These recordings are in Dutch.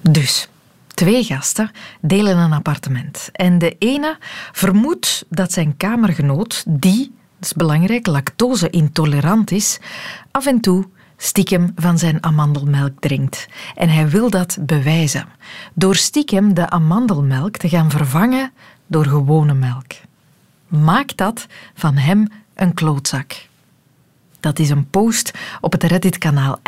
Dus, twee gasten delen een appartement. En de ene vermoedt dat zijn kamergenoot, die, dat is belangrijk, lactose-intolerant is, af en toe stiekem van zijn amandelmelk drinkt. En hij wil dat bewijzen. Door stiekem de amandelmelk te gaan vervangen door gewone melk. Maakt dat van hem een klootzak. Dat is een post op het Reddit-kanaal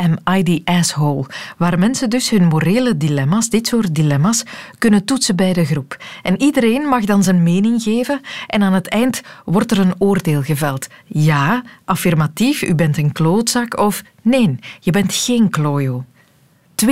the Asshole, waar mensen dus hun morele dilemma's, dit soort dilemma's, kunnen toetsen bij de groep. En iedereen mag dan zijn mening geven en aan het eind wordt er een oordeel geveld. Ja, affirmatief, u bent een klootzak of nee, je bent geen klojo. 2,5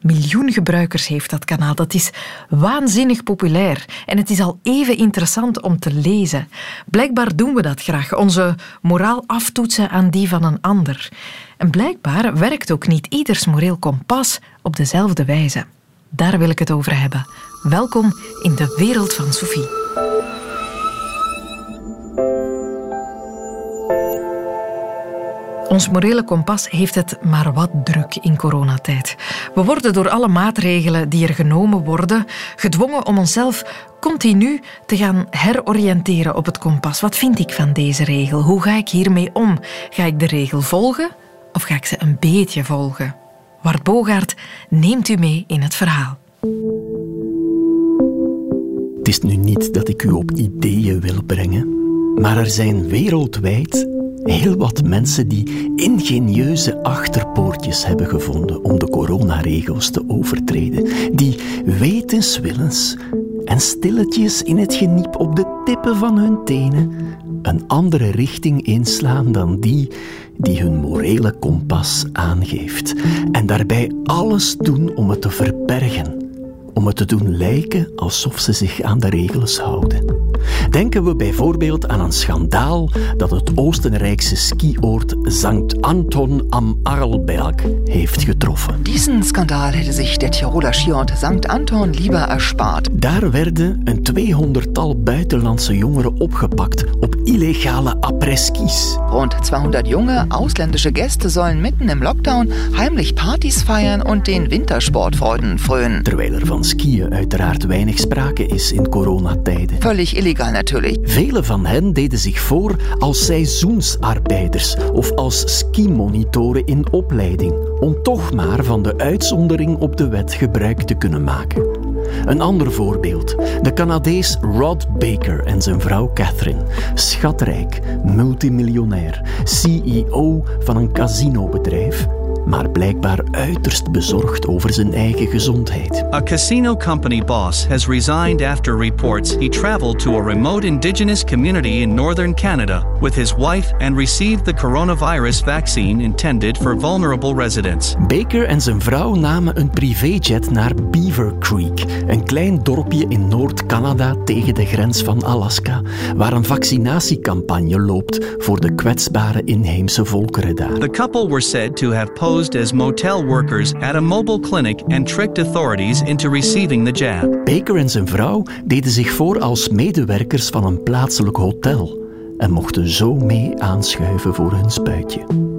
miljoen gebruikers heeft dat kanaal. Dat is waanzinnig populair. En het is al even interessant om te lezen. Blijkbaar doen we dat graag. Onze moraal aftoetsen aan die van een ander. En blijkbaar werkt ook niet ieders moreel kompas op dezelfde wijze. Daar wil ik het over hebben. Welkom in de wereld van Sophie. Ons morele kompas heeft het maar wat druk in coronatijd. We worden door alle maatregelen die er genomen worden gedwongen om onszelf continu te gaan heroriënteren op het kompas. Wat vind ik van deze regel? Hoe ga ik hiermee om? Ga ik de regel volgen of ga ik ze een beetje volgen? Wart Bogaert neemt u mee in het verhaal. Het is nu niet dat ik u op ideeën wil brengen, maar er zijn wereldwijd heel wat mensen die ingenieuze achterpoortjes hebben gevonden om de coronaregels te overtreden. Die wetenswillens en stilletjes in het geniep op de tippen van hun tenen een andere richting inslaan dan die die hun morele kompas aangeeft. En daarbij alles doen om het te verbergen om het te doen lijken alsof ze zich aan de regels houden. Denken we bijvoorbeeld aan een schandaal dat het Oostenrijkse skioord St. Anton am Arlberg heeft getroffen. Diesen Skandal hätte sich der Tiroler Skiort St. Anton lieber erspart. Daar werden een tweehonderdtal buitenlandse jongeren opgepakt op illegale après-skis. Rund 200 junge ausländische Gäste sollen mitten im Lockdown heimlich Partys feiern und den Wintersportfreuden frönen. Terwijl er van skiën uiteraard weinig sprake is in coronatijden. Völlig illegal natuurlijk. Vele van hen deden zich voor als seizoensarbeiders of als skimonitoren in opleiding, om toch maar van de uitzondering op de wet gebruik te kunnen maken. Een ander voorbeeld. De Canadees Rod Baker en zijn vrouw Catherine. Schatrijk, multimiljonair, CEO van een casinobedrijf maar blijkbaar uiterst bezorgd over zijn eigen gezondheid. A casino company boss has resigned after reports he traveled to a remote indigenous community in northern Canada with his wife and received the coronavirus vaccine intended for vulnerable residents. Baker en zijn vrouw namen een privéjet naar Beaver Creek, een klein dorpje in Noord-Canada tegen de grens van Alaska, waar een vaccinatiecampagne loopt voor de kwetsbare inheemse volkeren daar. The couple were said to have posed posed as motel workers at a mobile clinic and tricked authorities into receiving the jab. Baker en zijn vrouw deden zich voor als medewerkers van een plaatselijk hotel en mochten zo mee aanschuiven voor hun spuitje.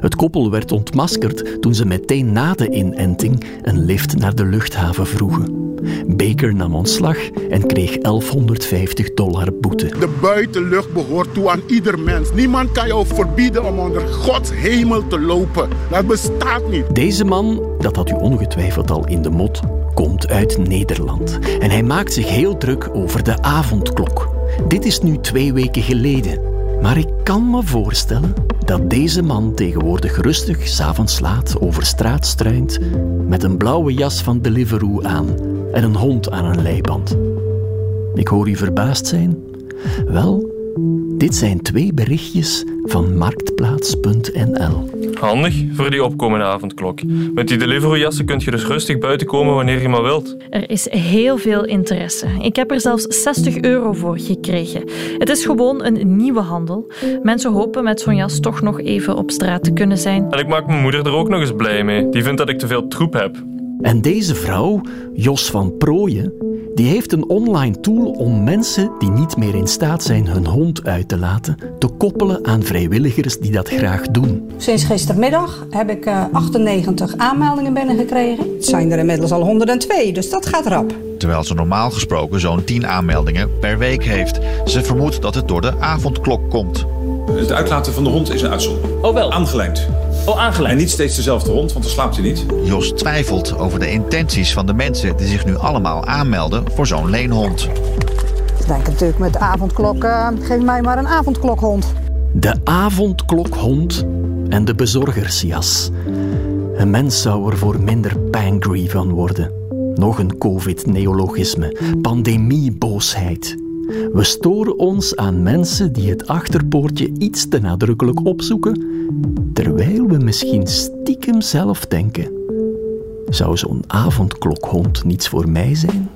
Het koppel werd ontmaskerd toen ze meteen na de inenting een lift naar de luchthaven vroegen. Baker nam ontslag en kreeg 1150 dollar boete. De buitenlucht behoort toe aan ieder mens. Niemand kan jou verbieden om onder Gods hemel te lopen. Dat bestaat niet. Deze man, dat had u ongetwijfeld al in de mot, komt uit Nederland. En hij maakt zich heel druk over de avondklok. Dit is nu twee weken geleden. Maar ik kan me voorstellen dat deze man tegenwoordig rustig s'avonds laat over straat struint met een blauwe jas van Deliveroo aan en een hond aan een leiband. Ik hoor u verbaasd zijn. Wel, dit zijn twee berichtjes van marktplaats.nl. Handig voor die opkomende avondklok. Met die Deliveroo-jassen kun je dus rustig buiten komen wanneer je maar wilt. Er is heel veel interesse. Ik heb er zelfs 60 euro voor gekregen. Het is gewoon een nieuwe handel. Mensen hopen met zo'n jas toch nog even op straat te kunnen zijn. En ik maak mijn moeder er ook nog eens blij mee. Die vindt dat ik te veel troep heb. En deze vrouw, Jos van Prooien, Die heeft een online tool om mensen die niet meer in staat zijn hun hond uit te laten, te koppelen aan vrijwilligers die dat graag doen. Sinds gistermiddag heb ik 98 eh, aanmeldingen binnengekregen. Het zijn er inmiddels al 102, dus dat gaat rap. Terwijl ze normaal gesproken zo'n 10 aanmeldingen per week heeft. Ze vermoedt dat het door de avondklok komt. Het uitlaten van de hond is een uitzondering. Oh wel? Aangelijnd. Oh, aangelijnd. En niet steeds dezelfde hond, want dan slaapt hij niet. Jos twijfelt over de intenties van de mensen die zich nu allemaal aanmelden voor zo'n leenhond. Ze denken natuurlijk met de avondklok, uh, geef mij maar een avondklokhond. De avondklokhond en de bezorgersjas. Een mens zou er voor minder pangry van worden. Nog een covid-neologisme. Pandemieboosheid. We storen ons aan mensen die het achterpoortje iets te nadrukkelijk opzoeken, terwijl we misschien stiekem zelf denken: zou zo'n avondklokhond niets voor mij zijn?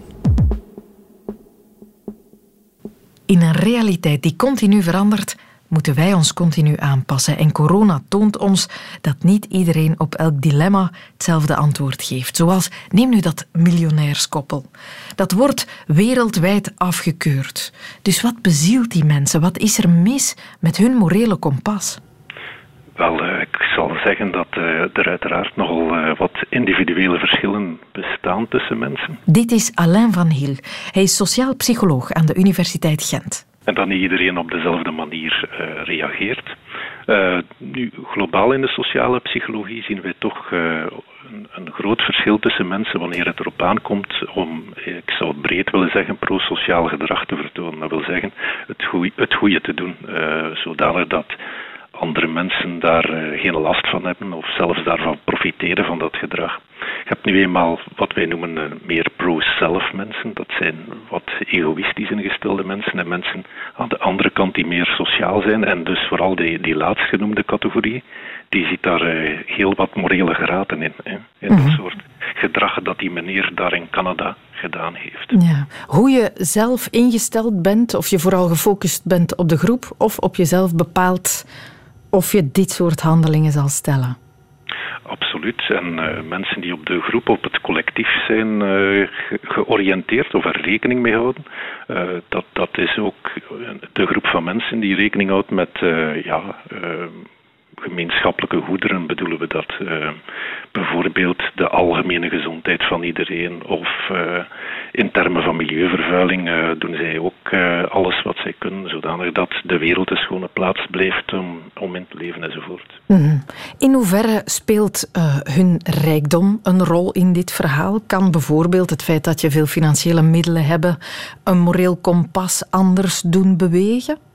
In een realiteit die continu verandert, moeten wij ons continu aanpassen. En corona toont ons dat niet iedereen op elk dilemma hetzelfde antwoord geeft. Zoals, neem nu dat miljonairskoppel. Dat wordt wereldwijd afgekeurd. Dus wat bezielt die mensen? Wat is er mis met hun morele kompas? Wel, uh, ik zal zeggen dat uh, er uiteraard nogal uh, wat individuele verschillen bestaan tussen mensen. Dit is Alain van Hiel. Hij is sociaal psycholoog aan de Universiteit Gent en dat niet iedereen op dezelfde manier uh, reageert. Uh, nu, globaal in de sociale psychologie zien wij toch uh, een, een, groot verschil tussen mensen wanneer het erop aankomt om, ik zou het breed willen zeggen, pro-sociaal gedrag te vertonen. Dat wil zeggen, het goede, het goede te doen, zodanig dat andere mensen daar geen last van hebben of zelfs daarvan profiteren van dat gedrag. Je hebt nu eenmaal wat wij noemen uh, meer pro-self mensen. Dat zijn wat egoïstisch ingestelde mensen en mensen aan de andere kant die meer sociaal zijn. En dus vooral die, die laatstgenoemde categorie, die ziet daar uh, heel wat morele graten in. Hè, in dat mhm. soort gedrag dat die meneer daar in Canada gedaan heeft. Ja. Hoe je zelf ingesteld bent, of je vooral gefocust bent op de groep, of op jezelf bepaalt of je dit soort handelingen zal stellen. Absoluut. En uh, mensen die op de groep, op het collectief zijn uh, georiënteerd of er rekening mee houden, uh, dat, dat is ook de groep van mensen die rekening houdt met ja, gemeenschappelijke goederen bedoelen we dat. Uh, bijvoorbeeld de algemene gezondheid van iedereen of uh, in termen van milieuvervuiling uh, doen zij ook alles wat zij kunnen, zodanig dat de wereld een schone plaats blijft om, om in te leven enzovoort. Mm In hoeverre speelt hun rijkdom een rol in dit verhaal? Kan bijvoorbeeld het feit dat je veel financiële middelen hebt een moreel kompas anders doen bewegen?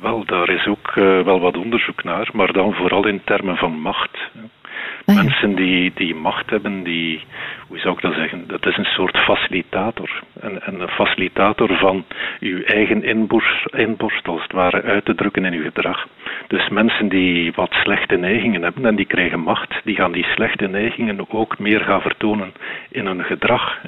Wel, daar is ook uh, wel wat onderzoek naar, maar dan vooral in termen van macht. Ah, Mensen die, die macht hebben, die, hoe zou ik dat zeggen, dat is een soort facilitator. En, en een facilitator van uw eigen inborst, inborst, als het ware, uit te drukken in uw gedrag. Dus mensen die wat slechte neigingen hebben en die krijgen macht, die gaan die slechte neigingen ook meer gaan vertonen in hun gedrag.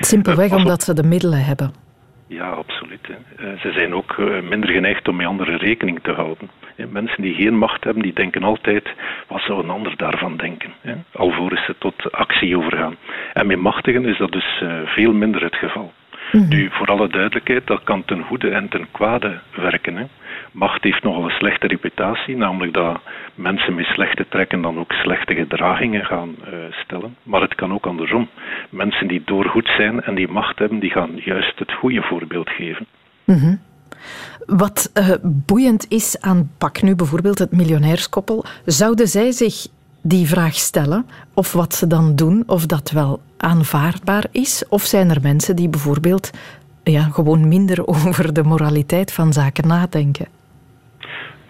Simpelweg omdat ze de middelen hebben. Ja, absoluut. Eh, ze zijn ook eh, minder geneigd om met anderen rekening te houden. Mensen die geen macht hebben, die denken altijd, wat zou een ander daarvan denken? Alvorens ze tot actie overgaan. En met machtigen is dat dus eh, veel minder het geval. Mhm. Nu, voor alle duidelijkheid, dat kan ten goede en ten kwade werken. Macht heeft nogal een slechte reputatie, namelijk dat mensen met slechte trekken dan ook slechte gedragingen gaan uh, stellen. Maar het kan ook andersom. Mensen die doorgoed zijn en die macht hebben, die gaan juist het goede voorbeeld geven. Mm Wat uh, boeiend is aan pak nu bijvoorbeeld het miljonairskoppel, zouden zij zich die vraag stellen of wat ze dan doen, of dat wel aanvaardbaar is? Of zijn er mensen die bijvoorbeeld ja, gewoon minder over de moraliteit van zaken nadenken?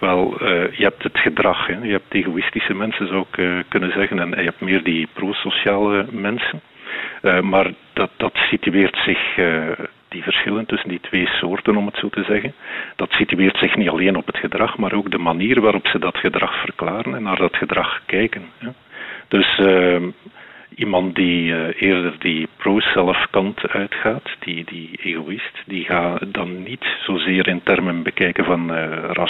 Wel, uh, je hebt het gedrag. Hè. Je hebt egoïstische mensen, zou ik uh, kunnen zeggen. En je hebt meer die pro-sociale mensen. Uh, maar dat, dat situeert zich, die verschillen tussen die twee soorten, om het zo te zeggen, dat situeert zich niet alleen op het gedrag, maar ook de manier waarop ze dat gedrag verklaren en naar dat gedrag kijken. Dus Iemand die uh, eerder die pro-self kant uitgaat, die, die egoïst, die gaat dan niet zozeer in termen bekijken van, uh,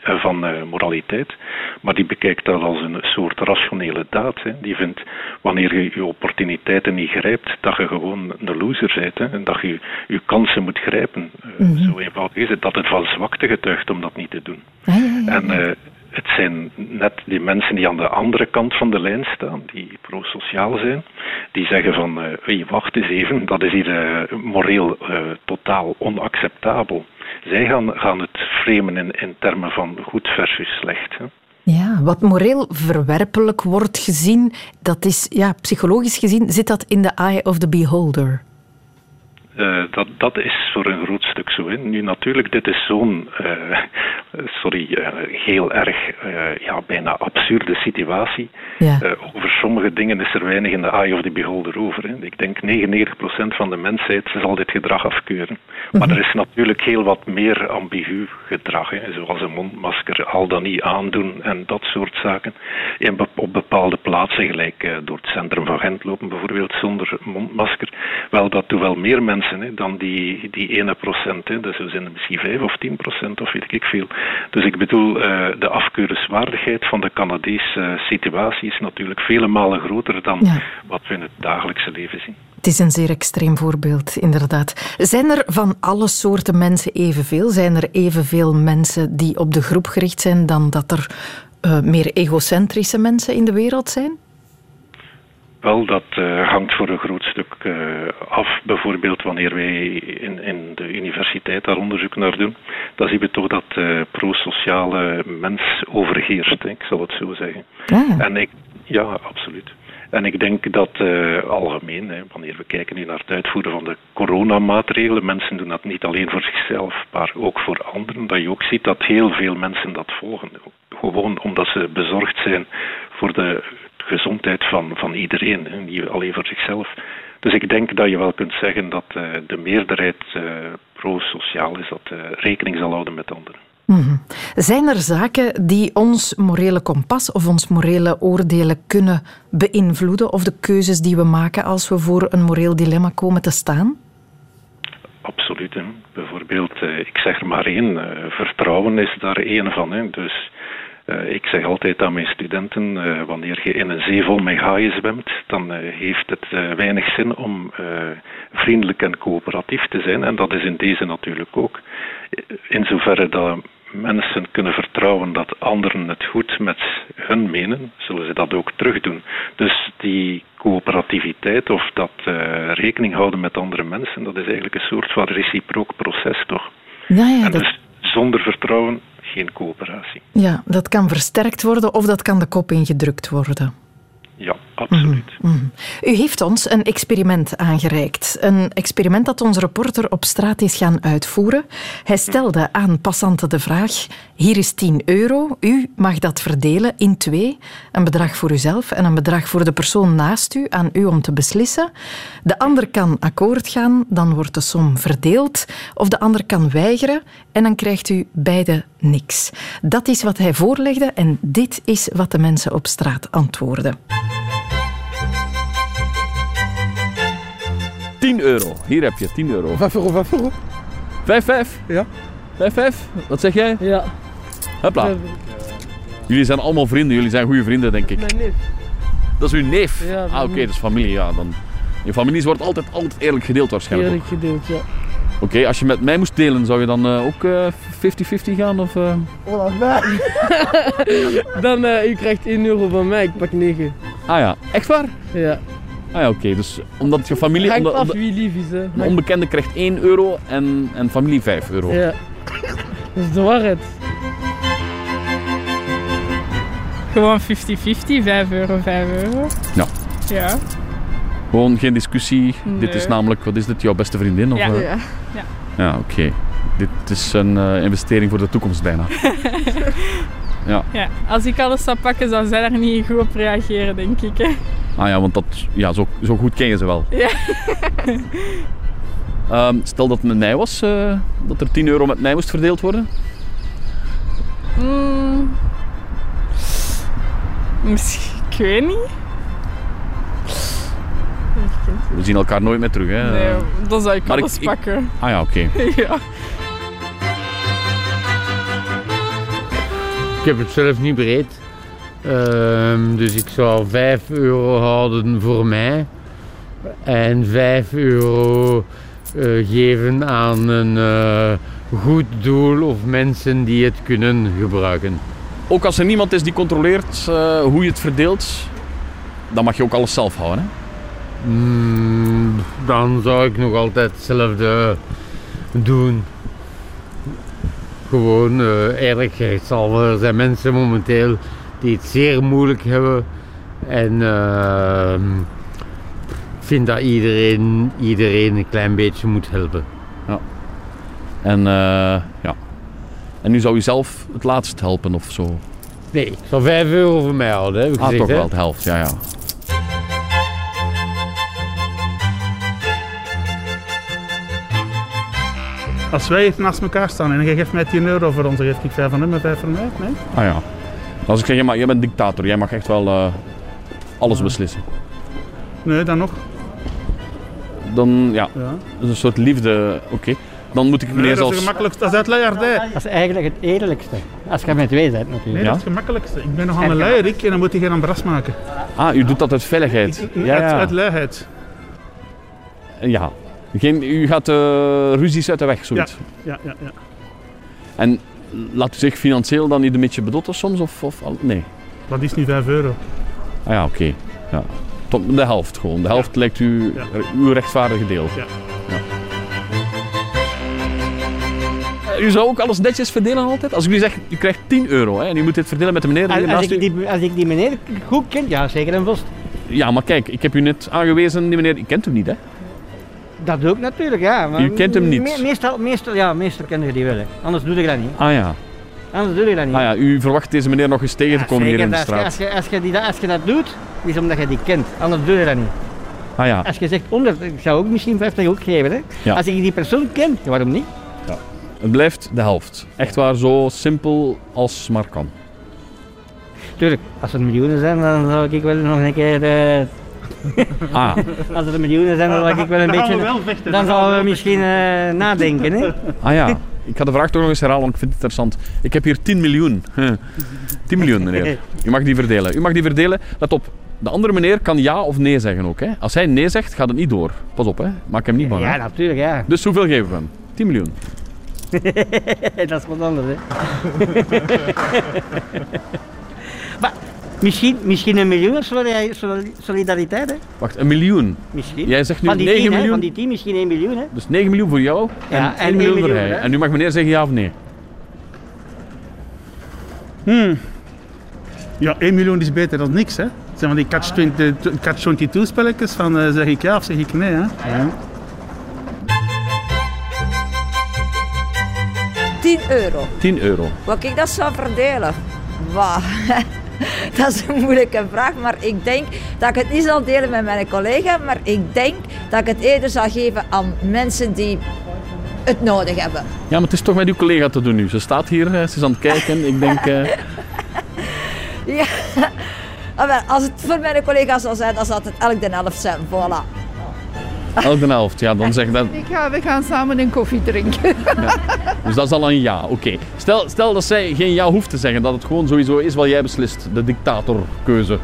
van uh, moraliteit, maar die bekijkt dat als een soort rationele daad. Hè. Die vindt, wanneer je je opportuniteiten niet grijpt, dat je gewoon een loser bent. Hè, en dat je je kansen moet grijpen. Mm -hmm. Zo eenvoudig is het, dat het van zwakte getuigt om dat niet te doen. Ah, ja, ja, ja. En het zijn net die mensen die aan de andere kant van de lijn staan, die pro-sociaal zijn, die zeggen van, hey, wacht eens even, dat is hier uh, moreel uh, totaal onacceptabel. Zij gaan, gaan het framen in, in termen van goed versus slecht. Hè. Ja, wat moreel verwerpelijk wordt gezien, dat is, ja, psychologisch gezien, zit dat in the eye of the beholder. Uh, dat, dat is voor een groot stuk zo. Hè. Nu natuurlijk, dit is zo'n, uh, sorry, uh, heel erg, ja, bijna absurde situatie. Ja. over sommige dingen is er weinig in de eye of the beholder over. Hè. Ik denk 99% van de mensheid zal dit gedrag afkeuren. Maar mm -hmm. er is natuurlijk heel wat meer ambigu gedrag, hè, zoals een mondmasker al dan niet aandoen en dat soort zaken. En op bepaalde plaatsen, gelijk door het centrum van Gent lopen bijvoorbeeld zonder mondmasker. Wel, dat doen wel meer mensen Hè, dan die, die ene procent. Hè. Dus we zijn er misschien 5 of 10 procent of weet ik veel. Dus ik bedoel, uh, de afkeurenswaardigheid van de Canadese situatie is natuurlijk vele malen groter dan ja. wat we in het dagelijkse leven zien. Het is een zeer extreem voorbeeld, inderdaad. Zijn er van alle soorten mensen evenveel? Zijn er evenveel mensen die op de groep gericht zijn dan dat er uh, meer egocentrische mensen in de wereld zijn? Wel, dat uh, hangt voor een groot stuk uh, af. Bijvoorbeeld wanneer wij in, in, de universiteit daar onderzoek naar doen, dan zien we toch dat uh, pro-sociale mens overheerst, ik zal het zo zeggen. Ja. En ik, ja, absoluut. En ik denk dat algemeen, hè, wanneer we kijken nu naar het uitvoeren van de coronamaatregelen, mensen doen dat niet alleen voor zichzelf, maar ook voor anderen. Dat je ook ziet dat heel veel mensen dat volgen. Gewoon omdat ze bezorgd zijn voor de gezondheid van, van iedereen, hè, niet alleen voor zichzelf. Dus ik denk dat je wel kunt zeggen dat uh, de meerderheid uh, pro-sociaal is, dat uh, rekening zal houden met anderen. Mm -hmm. Zijn er zaken die ons morele kompas of ons morele oordelen kunnen beïnvloeden of de keuzes die we maken als we voor een moreel dilemma komen te staan? Absoluut. Hè. Bijvoorbeeld, ik zeg er maar één, vertrouwen is daar één van. Hè. Dus ik zeg altijd aan mijn studenten, uh, wanneer je in een zee vol met haaien zwemt, dan uh, heeft het weinig zin om vriendelijk en coöperatief te zijn. En dat is in deze natuurlijk ook. In zoverre dat mensen kunnen vertrouwen dat anderen het goed met hun menen, zullen ze dat ook terugdoen. Dus die coöperativiteit of dat rekening houden met andere mensen, dat is eigenlijk een soort van reciprook proces, toch? Ja, ja, en dat... dus zonder vertrouwen geen coöperatie. Ja, dat kan versterkt worden of dat kan de kop ingedrukt worden. Ja, absoluut. Mm -hmm. U heeft ons een experiment aangereikt. Een experiment dat onze reporter op straat is gaan uitvoeren. Hij stelde aan passanten de vraag: hier is 10 euro. U mag dat verdelen in twee. Een bedrag voor uzelf en een bedrag voor de persoon naast u, aan u om te beslissen. De ander kan akkoord gaan, dan wordt de som verdeeld. Of de ander kan weigeren en dan krijgt u beide niks. Dat is wat hij voorlegde en dit is wat de mensen op straat antwoorden. 10 euro. Hier heb je 10 euro. 5 euro, 5 euro. 5, 5? Ja. 5, 5? Wat zeg jij? Ja. Hopla. Jullie zijn allemaal vrienden. Jullie zijn goede vrienden, denk ik. Mijn neef. Dat is uw neef? Ja. Ah, oké, okay, dat is familie. Ja, dan... Je families wordt altijd, altijd eerlijk gedeeld waarschijnlijk. Eerlijk gedeeld, ja. Oké, okay, als je met mij moest delen, zou je dan uh, ook 50-50 uh, gaan? Of, uh... Oh, dan, uh, u krijgt 1 euro van mij, ik pak 9. Ah ja, echt waar? Ja. Ah ja, oké. Okay. Dus omdat je familie... Hangt omdat, af wie lief is, hè. De onbekende krijgt 1 euro en, en familie 5 euro. Ja. Dat is de waarheid. Gewoon 50-50, 5 euro, 5 euro. Ja. Ja. Gewoon geen discussie. Nee. Dit is namelijk, wat is dit, jouw beste vriendin? Of, ja. uh... ja. Ja, ja oké. Okay. Dit is een uh, investering voor de toekomst bijna. ja. ja. Als ik alles zou pakken, zou zij daar niet goed op reageren, denk ik. Hè. Ah ja, want dat, ja, zo, zo goed ken je ze wel. Ja. um, stel dat het met mij was, uh, dat er 10 euro met mij moest verdeeld worden. Mm. Misschien, ik weet niet. We zien elkaar nooit meer terug, hè? Nee, dan zou ik Maar alles pakken. Ah ja, oké. ja. Ik heb het zelf niet breed. Ehm, dus ik zou 5 euro houden voor mij. En 5 euro eh, geven aan een eh, goed doel of mensen die het kunnen gebruiken. Ook als er niemand is die controleert eh, hoe je het verdeelt, dan mag je ook alles zelf houden, hè? Mm, dan zou ik nog altijd hetzelfde doen. Gewoon eerlijkheidshalve. Er zijn mensen momenteel die het zeer moeilijk hebben. En ehm, ik vind dat iedereen, iedereen een klein beetje moet helpen. Ja. En eh, ja. En nu zou u zelf het laatst helpen of zo? Nee, ik zal 5 euro voor mij houden. Heb ik Ah, gezegd, toch hè? wel, de helft, ja, ja. Als wij hier naast elkaar staan en jij geeft mij 10 euro voor ons, dan geef ik 5 van hem en 5 van mij. Nee? Ah ja. Als ik zeg, jij, mag- jij bent dictator, jij mag echt wel eh, alles beslissen. Nee, dan nog. Dan, ja, Ja. dat is een soort liefde, oké. Dan moet ik Nee, meneer dat is zelfs... het gemakkelijkste. Dat is het luiaardij. Dat is eigenlijk het eerlijkste. Als je met twee bent natuurlijk. Nee, dat is het gemakkelijkste. Ik ben nog aan een luierik en dan moet hij geen ambras maken. Ah, u doet dat uit veiligheid. Ja, Uit, ja. uit luiheid. ja. Geen, u gaat eh, ruzies uit de weg, zoiets. Ja, ja, ja. En laat u zich financieel dan niet een beetje bedotten soms? Of, of nee? Dat is nu 5 euro. Ah ja, oké. Ja. Tot de helft gewoon. De helft lijkt u Ja. uw rechtvaardige deel. Ja. Ja. Eh, U zou ook alles netjes verdelen altijd? Als ik nu zeg, u krijgt 10 euro hè, en u moet dit verdelen met de meneer die Als, als, ik u... die, als ik die meneer goed ken, ja zeker en vast. Ja, maar kijk, ik heb u net aangewezen, die meneer, u kent hem niet hè? Dat doe ik natuurlijk, ja. Maar U kent hem niet? me- meestal, meestal, ja, meestal ken je die wel. Hè. Anders doe ik dat niet. Ah ja. Anders doe ik dat niet. Ah ja, u verwacht deze meneer nog eens tegen te komen hier in de je, als, straat. je, als, je die, dat- als je dat doet, is omdat je die kent. Anders doe je dat niet. Ah ja. Als je zegt 100, ik zou ook misschien 50 ook geven. Hè. Ja. Als ik die persoon ken, ja, waarom niet? Het blijft de helft. Echt waar, zo simpel als maar kan. Tuurlijk, als er miljoenen zijn, dan zou ik wel nog een keer... eh, Ah. Als er miljoenen zijn, dan zou ik wel een Dan gaan we beetje... wel vechten, Dan dan gaan we zouden we misschien eh, nadenken, hè. Ah ja, ik ga de vraag toch nog eens herhalen, want ik vind het interessant. Ik heb hier 10 miljoen. 10 miljoen, meneer. U mag die verdelen. U mag die verdelen. Let op, de andere meneer kan ja of nee zeggen ook. Hè. Als hij nee zegt, gaat het niet door. Pas op, hè. maak hem niet bang. Ja, natuurlijk, ja. Dus hoeveel geven we hem? 10 miljoen. dat is wat anders, hè. misschien, misschien een miljoen solida- solida- solidariteit, hè. Wacht, een miljoen. Misschien. Jij zegt nu van die 9 tien, hè, miljoen. Van die 10 misschien 1 miljoen, hè. Dus 9 miljoen voor jou en, Ja, 1 en miljoen, één voor miljoen, hij. hè. En nu mag meneer zeggen ja of nee. Hmm. Ja, 1 miljoen is beter dan niks, hè. Het zijn van die catch-22 catch spelletjes van eh, zeg ik ja of zeg ik nee, hè. Ja. 10 euro. 10 euro. Wat ik dat zou verdelen? Wauw. Dat is een moeilijke vraag, maar ik denk dat ik het niet zal delen met mijn collega, maar ik denk dat ik het eerder zal geven aan mensen die het nodig hebben. Ja, maar het is toch met uw collega te doen nu. Ze staat hier, eh, ze is aan het kijken. Ik denk... eh, Ja. Ah, Als het voor mijn collega's zou zijn, dan zou het elk de helft zijn. Voilà. Elk de helft. Ja, dan zeg dat... Ik ga, we gaan samen een koffie drinken. Dus dat is al een ja, oké. Stel, stel dat zij geen ja hoeft te zeggen, dat het gewoon sowieso is wat jij beslist, de dictatorkeuze.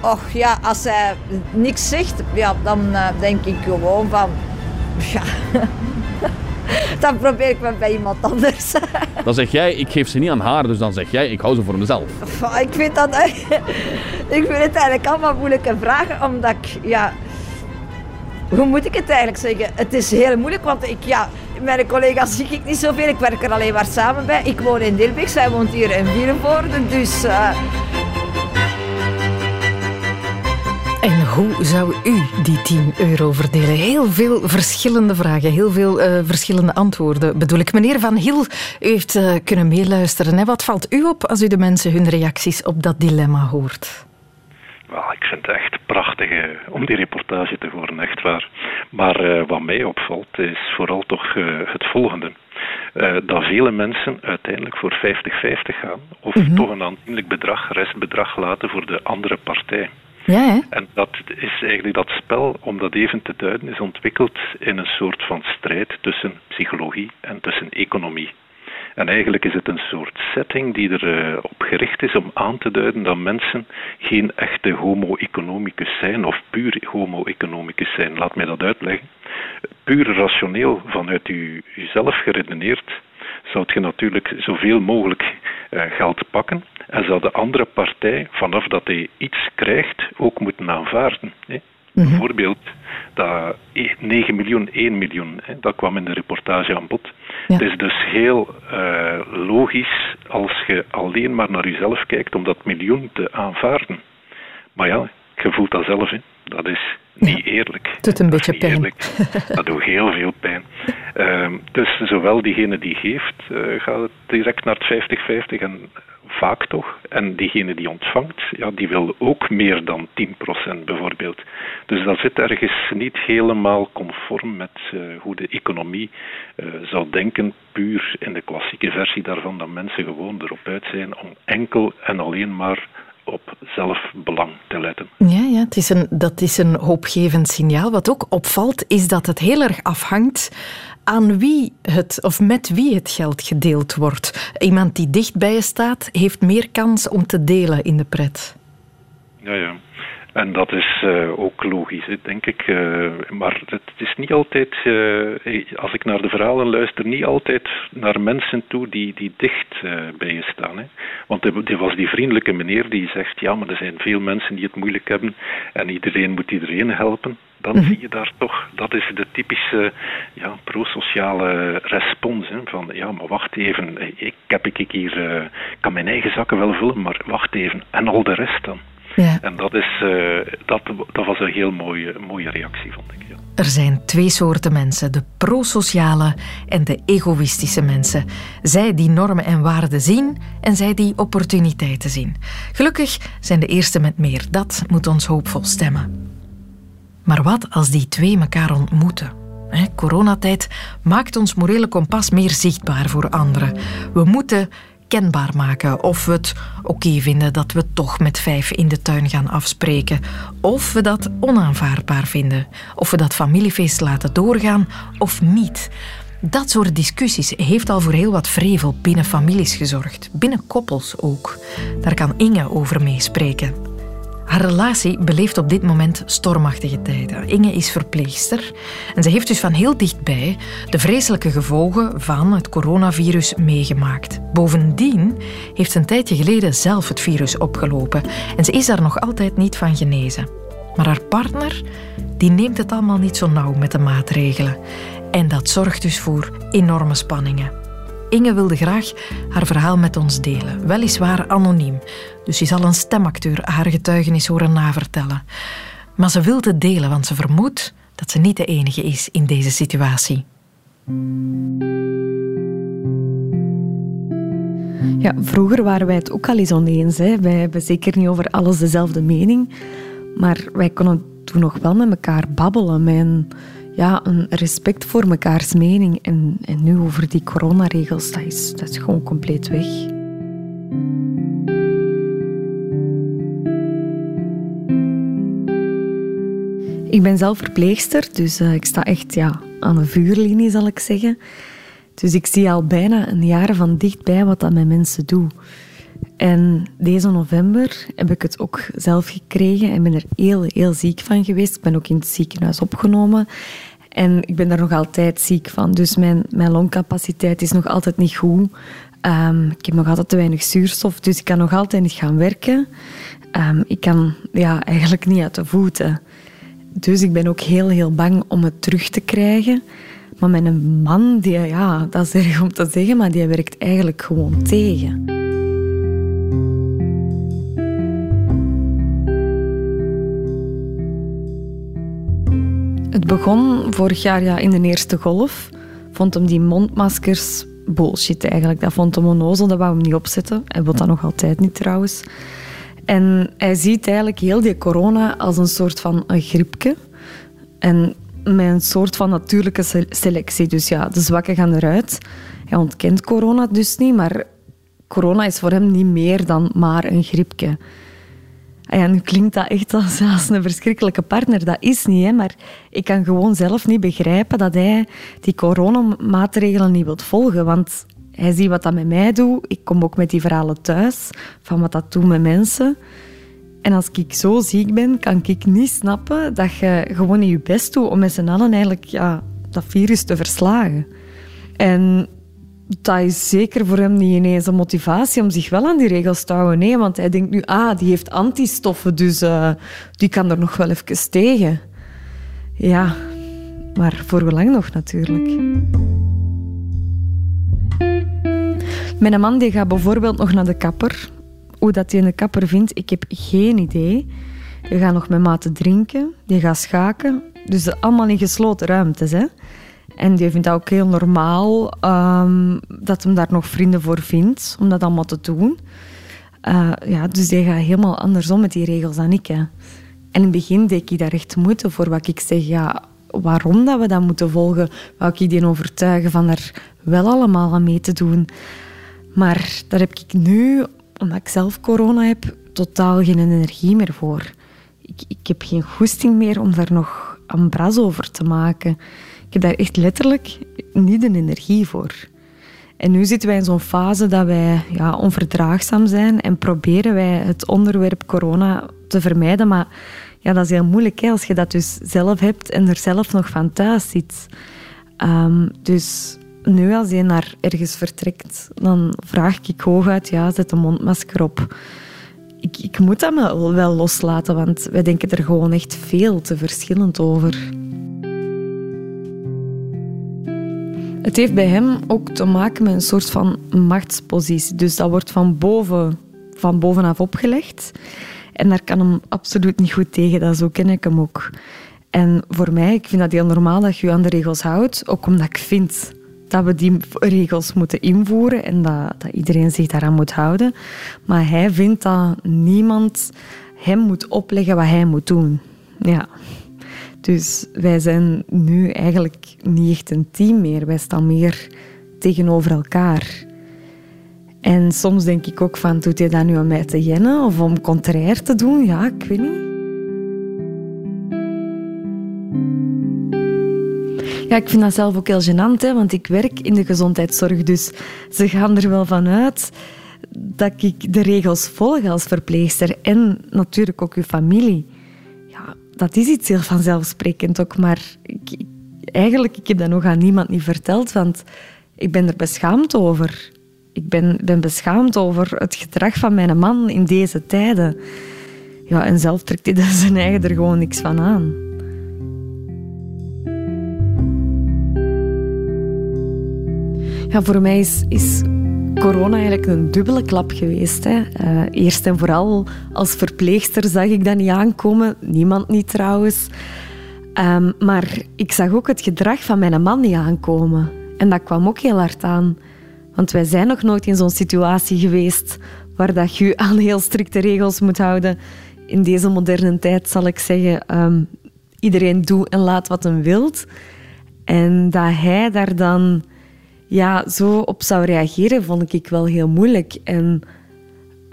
Och ja, als zij niks zegt, ja, dan eh, denk ik gewoon van... Ja. dan probeer ik me bij iemand anders. Dan zeg jij, ik geef ze niet aan haar, dus dan zeg jij, ik hou ze voor mezelf. ik vind dat... ik vind het eigenlijk allemaal moeilijke vragen, omdat ik... Ja, hoe moet ik het eigenlijk zeggen? Het is heel moeilijk, want ik, ja, mijn collega's zie ik niet zoveel. Ik werk er alleen maar samen bij. Ik woon in Dilbeek, zij woont hier in Vierenvoorde, dus... eh, En hoe zou u die 10 euro verdelen? Heel veel verschillende vragen, heel veel eh, verschillende antwoorden bedoel ik. Meneer Van Hiel, heeft eh, kunnen meeluisteren. Hè? Wat valt u op als u de mensen hun reacties op dat dilemma hoort? Wel, ik vind het echt prachtig eh, om die reportage te horen, echt waar. Maar eh, wat mij opvalt is vooral toch eh, het volgende. Dat vele mensen uiteindelijk voor 50-50 gaan, of Mhm. toch een aanzienlijk bedrag, restbedrag laten voor de andere partij. Ja, hè? En dat is eigenlijk dat spel, om dat even te duiden, is ontwikkeld in een soort van strijd tussen psychologie en tussen economie. En eigenlijk is het een soort setting die erop op gericht is om aan te duiden dat mensen geen echte homo economicus zijn of puur homo economicus zijn. Laat mij dat uitleggen. Puur rationeel vanuit u, uzelf geredeneerd zou je natuurlijk zoveel mogelijk uh, geld pakken en zou de andere partij, vanaf dat hij iets krijgt, ook moeten aanvaarden. Mhm. Bijvoorbeeld dat 9 miljoen, 1 miljoen, hè, dat kwam in de reportage aan bod. Het is dus heel uh, logisch als je alleen maar naar jezelf kijkt om dat miljoen te aanvaarden. Maar ja, je voelt dat zelf, hè. dat is niet eerlijk. Het doet een beetje pijn. Dat doet heel veel pijn. Uh, dus zowel diegene die geeft, uh, gaat direct naar het 50-50 en vaak toch. En diegene die ontvangt, ja, die wil ook meer dan 10% bijvoorbeeld. Dus dat zit ergens niet helemaal conform met uh, hoe de economie uh, zou denken, puur in de klassieke versie daarvan, dat mensen gewoon erop uit zijn om enkel en alleen maar op zelfbelang te letten. Ja, ja het is een, dat is een hoopgevend signaal. Wat ook opvalt, is dat het heel erg afhangt aan wie het of met wie het geld gedeeld wordt. Iemand die dicht bij je staat, heeft meer kans om te delen in de pret. Ja, ja. En dat is uh, ook logisch, denk ik. Uh, maar het is niet altijd, uh, als ik naar de verhalen luister, niet altijd naar mensen toe die, die dicht bij je staan. Hè. Want er was die vriendelijke meneer die zegt, ja, maar er zijn veel mensen die het moeilijk hebben en iedereen moet iedereen helpen. Dan mm -hmm. zie je daar toch, dat is de typische ja, prosociale respons. Hè, van, ja, maar wacht even, ik, heb ik hier, kan mijn eigen zakken wel vullen, maar wacht even, en al de rest dan. Ja. En dat, is, uh, dat, dat was een heel mooie, mooie reactie, vond ik. Ja. Er zijn twee soorten mensen, de prosociale en de egoïstische mensen. Zij die normen en waarden zien en zij die opportuniteiten zien. Gelukkig zijn de eerste met meer. Dat moet ons hoopvol stemmen. Maar wat als die twee elkaar ontmoeten? He, coronatijd maakt ons morele kompas meer zichtbaar voor anderen. We moeten kenbaar maken. Of we het oké vinden dat we toch met vijf in de tuin gaan afspreken. Of we dat onaanvaardbaar vinden. Of we dat familiefeest laten doorgaan of niet. Dat soort discussies heeft al voor heel wat vrevel binnen families gezorgd. Binnen koppels ook. Daar kan Inge over meespreken. Haar relatie beleeft op dit moment stormachtige tijden. Inge is verpleegster en ze heeft dus van heel dichtbij de vreselijke gevolgen van het coronavirus meegemaakt. Bovendien heeft ze een tijdje geleden zelf het virus opgelopen en ze is daar nog altijd niet van genezen. Maar haar partner die neemt het allemaal niet zo nauw met de maatregelen. En dat zorgt dus voor enorme spanningen. Inge wilde graag haar verhaal met ons delen, weliswaar anoniem. Dus je zal een stemacteur haar getuigenis horen navertellen. Maar ze wil het delen, want ze vermoedt dat ze niet de enige is in deze situatie. Ja, vroeger waren wij het ook al eens oneens. Hè. Wij hebben zeker niet over alles dezelfde mening. Maar wij konden toen nog wel met elkaar babbelen. Mijn ja, een respect voor mekaars mening. En, en nu over die coronaregels, dat is, dat is gewoon compleet weg. Ik ben zelf verpleegster, dus uh, ik sta echt ja, aan de vuurlinie, zal ik zeggen. Dus ik zie al bijna een jaar van dichtbij wat dat met mensen doet. En deze november heb ik het ook zelf gekregen en ben er heel, heel ziek van geweest. Ik ben ook in het ziekenhuis opgenomen. En ik ben daar nog altijd ziek van. Dus mijn, mijn longcapaciteit is nog altijd niet goed. Um, ik heb nog altijd te weinig zuurstof, dus ik kan nog altijd niet gaan werken. Um, ik kan ja, eigenlijk niet uit de voeten. Dus ik ben ook heel, heel bang om het terug te krijgen. Maar mijn man, die, ja, dat is erg om te zeggen, maar die werkt eigenlijk gewoon tegen. Begon vorig jaar ja, in de eerste golf. Vond hem die mondmaskers bullshit eigenlijk. Dat vond hem onnozel, dat wou hem niet opzetten. Hij wil dat nog altijd niet trouwens. En hij ziet eigenlijk heel die corona als een soort van een griepje. En met een soort van natuurlijke selectie. Dus ja, de zwakken gaan eruit. Hij ontkent corona dus niet, maar corona is voor hem niet meer dan maar een griepje. Ah ja, nu klinkt dat echt als, als een verschrikkelijke partner. Dat is niet, hè, maar ik kan gewoon zelf niet begrijpen dat hij die coronamaatregelen niet wil volgen. Want hij ziet wat dat met mij doet. Ik kom ook met die verhalen thuis van wat dat doet met mensen. En als ik zo ziek ben, kan ik niet snappen dat je gewoon in je best doet om met z'n allen eigenlijk ja, dat virus te verslagen. En dat is zeker voor hem niet ineens een motivatie om zich wel aan die regels te houden. Nee, want hij denkt nu, ah, die heeft antistoffen, dus uh, die kan er nog wel even tegen. Ja, maar voor hoe lang nog natuurlijk. Mijn man die gaat bijvoorbeeld nog naar de kapper. Hoe dat hij een kapper vindt, ik heb geen idee. Die gaat nog met maten drinken, die gaat schaken. Dus allemaal in gesloten ruimtes, hè. En die vindt dat ook heel normaal um, dat hem daar nog vrienden voor vindt om dat allemaal te doen. Uh, ja, dus die gaat helemaal andersom met die regels dan ik. Hè. En in het begin deed ik daar echt moeite voor wat ik zeg. Ja, waarom dat we dat moeten volgen? Wou ik die overtuigen van er wel allemaal aan mee te doen. Maar daar heb ik nu, omdat ik zelf corona heb, totaal geen energie meer voor. Ik, ik heb geen goesting meer om daar nog een bras over te maken. Ik heb daar echt letterlijk niet de energie voor. En nu zitten wij in zo'n fase dat wij ja, onverdraagzaam zijn en proberen wij het onderwerp corona te vermijden. Maar ja, dat is heel moeilijk hè, als je dat dus zelf hebt en er zelf nog van thuis zit. Um, dus nu als je naar ergens vertrekt, dan vraag ik hooguit, ja, zet een mondmasker op. Ik, ik moet dat wel loslaten, want wij denken er gewoon echt veel te verschillend over. Het heeft bij hem ook te maken met een soort van machtspositie. Dus dat wordt van, boven, van bovenaf opgelegd. En daar kan hem absoluut niet goed tegen. Dat zo ken ik hem ook. En voor mij, ik vind dat heel normaal dat je je aan de regels houdt. Ook omdat ik vind dat we die regels moeten invoeren en dat, dat iedereen zich daaraan moet houden. Maar hij vindt dat niemand hem moet opleggen wat hij moet doen. Ja. Dus wij zijn nu eigenlijk niet echt een team meer. Wij staan meer tegenover elkaar. En soms denk ik ook van, doet hij dat nu om mij te jennen of om contrair te doen? Ja, ik weet niet. Ja, ik vind dat zelf ook heel gênant, hè, want ik werk in de gezondheidszorg. Dus ze gaan er wel van uit dat ik de regels volg als verpleegster. En natuurlijk ook uw familie dat is iets heel vanzelfsprekend ook, maar ik, eigenlijk ik heb dat nog aan niemand niet verteld, want ik ben er beschaamd over. Ik ben, ben beschaamd over het gedrag van mijn man in deze tijden. Ja, en zelf trekt hij zijn eigen er gewoon niks van aan. Ja, voor mij is, is corona eigenlijk een dubbele klap geweest. Hè. Uh, eerst en vooral als verpleegster zag ik dat niet aankomen. Niemand niet trouwens. Um, maar ik zag ook het gedrag van mijn man niet aankomen. En dat kwam ook heel hard aan. Want wij zijn nog nooit in zo'n situatie geweest waar dat je aan heel strikte regels moet houden. In deze moderne tijd zal ik zeggen, um, iedereen doet en laat wat hem wilt. En dat hij daar dan ja, zo op zou reageren, vond ik wel heel moeilijk. En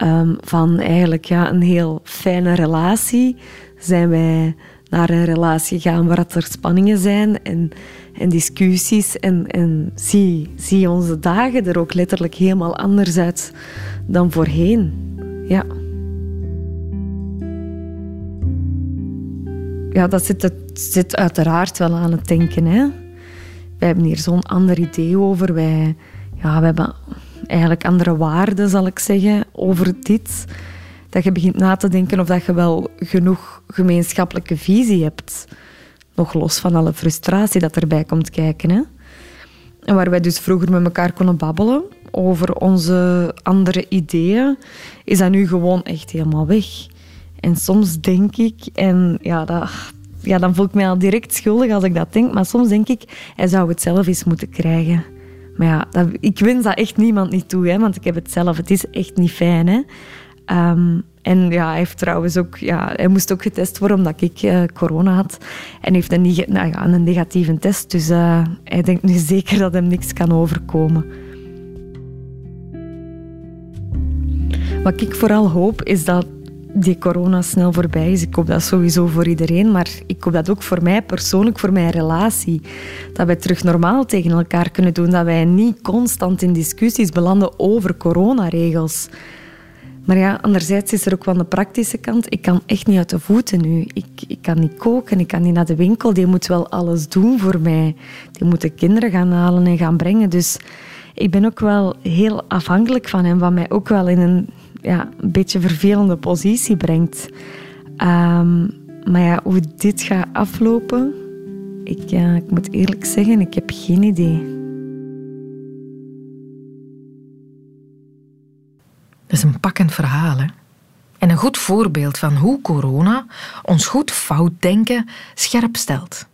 um, van eigenlijk ja, een heel fijne relatie zijn wij naar een relatie gegaan waar er spanningen zijn en, en discussies. En, en zie, zie onze dagen er ook letterlijk helemaal anders uit dan voorheen. Ja. Ja, dat zit, het zit uiteraard wel aan het denken, hè wij hebben hier zo'n ander idee over. Wij, ja, we hebben eigenlijk andere waarden, zal ik zeggen, over dit. Dat je begint na te denken of dat je wel genoeg gemeenschappelijke visie hebt. Nog los van alle frustratie dat erbij komt kijken. Hè? En waar wij dus vroeger met elkaar konden babbelen over onze andere ideeën, is dat nu gewoon echt helemaal weg. En soms denk ik, en ja, dat, ja, dan voel ik mij al direct schuldig als ik dat denk. Maar soms denk ik, hij zou het zelf eens moeten krijgen. Maar ja, dat, ik wens dat echt niemand niet toe, hè, want ik heb het zelf. Het is echt niet fijn. Hè. Um, en ja, hij heeft trouwens ook, ja, hij moest ook getest worden omdat ik uh, corona had. En heeft een, nou een negatieve test. Dus uh, hij denkt nu zeker dat hem niks kan overkomen. Wat ik vooral hoop is dat die corona snel voorbij is. Ik hoop dat sowieso voor iedereen, maar ik hoop dat ook voor mij persoonlijk, voor mijn relatie. Dat wij terug normaal tegen elkaar kunnen doen, dat wij niet constant in discussies belanden over coronaregels. Maar ja, anderzijds is er ook wel de praktische kant. Ik kan echt niet uit de voeten nu. Ik, ik kan niet koken, ik kan niet naar de winkel. Die moet wel alles doen voor mij. Die moet de kinderen gaan halen en gaan brengen. Dus ik ben ook wel heel afhankelijk van hem, wat mij ook wel in een ja, een beetje vervelende positie brengt. Ehm, maar ja, hoe dit gaat aflopen, ik, ja, ik moet eerlijk zeggen, ik heb geen idee. Dat is een pakkend verhaal, hè? En een goed voorbeeld van hoe corona ons goed fout denken scherp stelt.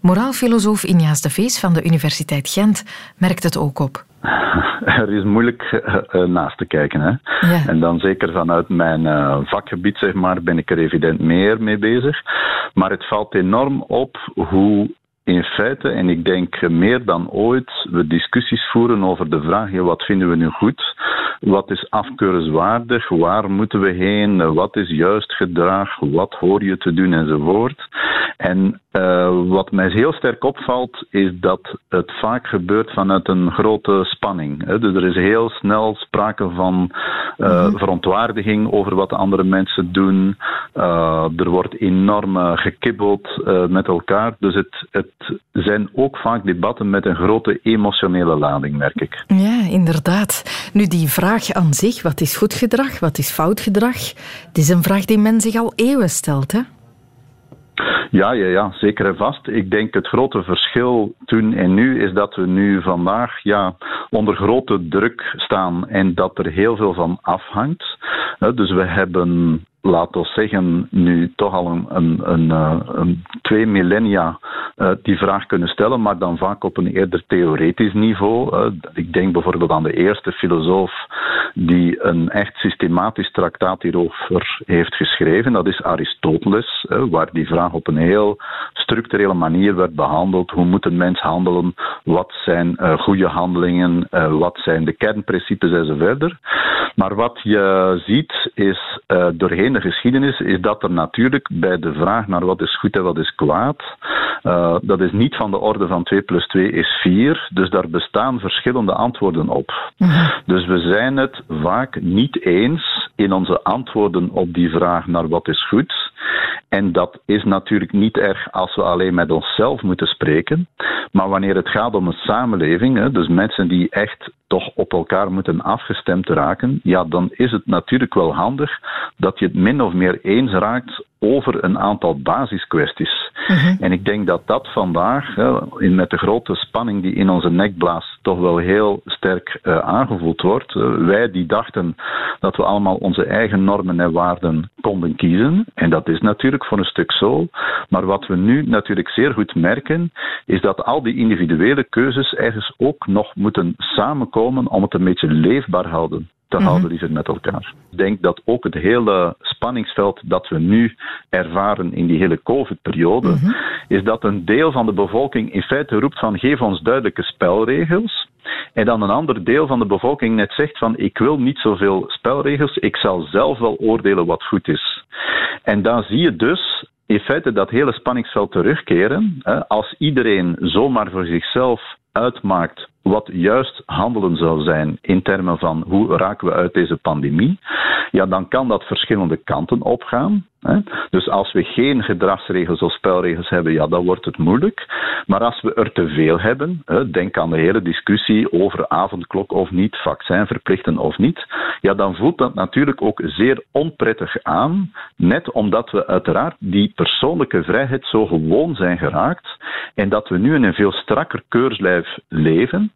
Moraalfilosoof Injaas de Vees van de Universiteit Gent merkt het ook op. Er is moeilijk uh, naast te kijken. Hè? Ja. En dan zeker vanuit mijn uh, vakgebied zeg maar, ben ik er evident meer mee bezig. Maar het valt enorm op hoe in feite, en ik denk meer dan ooit, we discussies voeren over de vraag: wat vinden we nu goed? Wat is afkeurenswaardig? Waar moeten we heen? Wat is juist gedrag? Wat hoor je te doen? Enzovoort. En uh, wat mij heel sterk opvalt, is dat het vaak gebeurt vanuit een grote spanning. Hè. Dus er is heel snel sprake van uh, mm-hmm. verontwaardiging over wat andere mensen doen. Uh, er wordt enorm gekibbeld met elkaar. Dus het, het zijn ook vaak debatten met een grote emotionele lading, merk ik. Ja, inderdaad. Nu, die vraag aan zich, wat is goed gedrag, wat is fout gedrag, het is een vraag die men zich al eeuwen stelt, hè? Ja, ja, ja, zeker en vast. Ik denk het grote verschil toen en nu is dat we nu vandaag ja, onder grote druk staan en dat er heel veel van afhangt. Dus we hebben laten we zeggen, nu toch al een, een, een, eh, een twee millennia uh, die vraag kunnen stellen, maar dan vaak op een eerder theoretisch niveau. Uh, ik denk bijvoorbeeld aan de eerste filosoof die een echt systematisch traktaat hierover heeft geschreven. Dat is Aristoteles, waar die vraag op een heel structurele manier werd behandeld. Hoe moet een mens handelen? Wat zijn goede handelingen? wat zijn de kernprincipes enzovoort. Maar wat je ziet is doorheen de geschiedenis is dat er natuurlijk bij de vraag naar wat is goed en wat is kwaad, uh, dat is niet van de orde van 2 plus 2 is 4. Dus daar bestaan verschillende antwoorden op. Mhm. Dus we zijn het vaak niet eens in onze antwoorden op die vraag naar wat is goed. En dat is natuurlijk niet erg als we alleen met onszelf moeten spreken. Maar wanneer het gaat om een samenleving, dus mensen die echt toch op elkaar moeten afgestemd raken, ja, dan is het natuurlijk wel handig dat je het min of meer eens raakt over een aantal basiskwesties. Mhm. En ik denk dat dat vandaag, met de grote spanning die in onze nek blaast, toch wel heel sterk uh, aangevoeld wordt. Uh, wij die dachten dat we allemaal onze eigen normen en waarden konden kiezen, en dat is natuurlijk voor een stuk zo, maar wat we nu natuurlijk zeer goed merken, is dat al die individuele keuzes ergens ook nog moeten samenkomen om het een beetje leefbaar houden te mm houden liever met elkaar. Ik denk dat ook het hele spanningsveld dat we nu ervaren in die hele COVID-periode, mhm. is dat een deel van de bevolking in feite roept van geef ons duidelijke spelregels. En dan een ander deel van de bevolking net zegt van ik wil niet zoveel spelregels, ik zal zelf wel oordelen wat goed is. En dan zie je dus in feite dat hele spanningsveld terugkeren. Als iedereen zomaar voor zichzelf uitmaakt wat juist handelen zou zijn in termen van hoe raken we uit deze pandemie, ja, dan kan dat verschillende kanten opgaan. Dus als we geen gedragsregels of spelregels hebben, ja, dan wordt het moeilijk. Maar als we er te veel hebben, denk aan de hele discussie over avondklok of niet, vaccin verplichten of niet, ja, dan voelt dat natuurlijk ook zeer onprettig aan, net omdat we uiteraard die persoonlijke vrijheid zo gewoon zijn geraakt en dat we nu in een veel strakker keurslijf leven.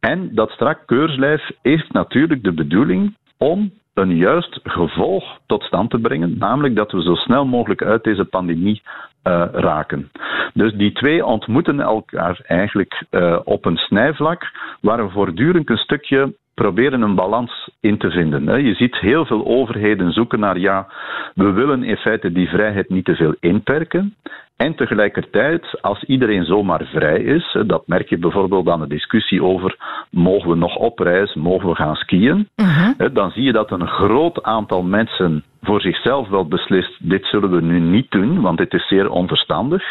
En dat strak keurslijf heeft natuurlijk de bedoeling om een juist gevolg tot stand te brengen, namelijk dat we zo snel mogelijk uit deze pandemie uh, raken. Dus die twee ontmoeten elkaar eigenlijk uh, op een snijvlak waar we voortdurend een stukje proberen een balans in te vinden. Je ziet heel veel overheden zoeken naar, ja, we willen in feite die vrijheid niet te veel inperken. En tegelijkertijd, als iedereen zomaar vrij is, dat merk je bijvoorbeeld aan de discussie over mogen we nog op reis, mogen we gaan skiën, hè, dan zie je dat een groot aantal mensen voor zichzelf wel beslist, dit zullen we nu niet doen, want dit is zeer onverstandig.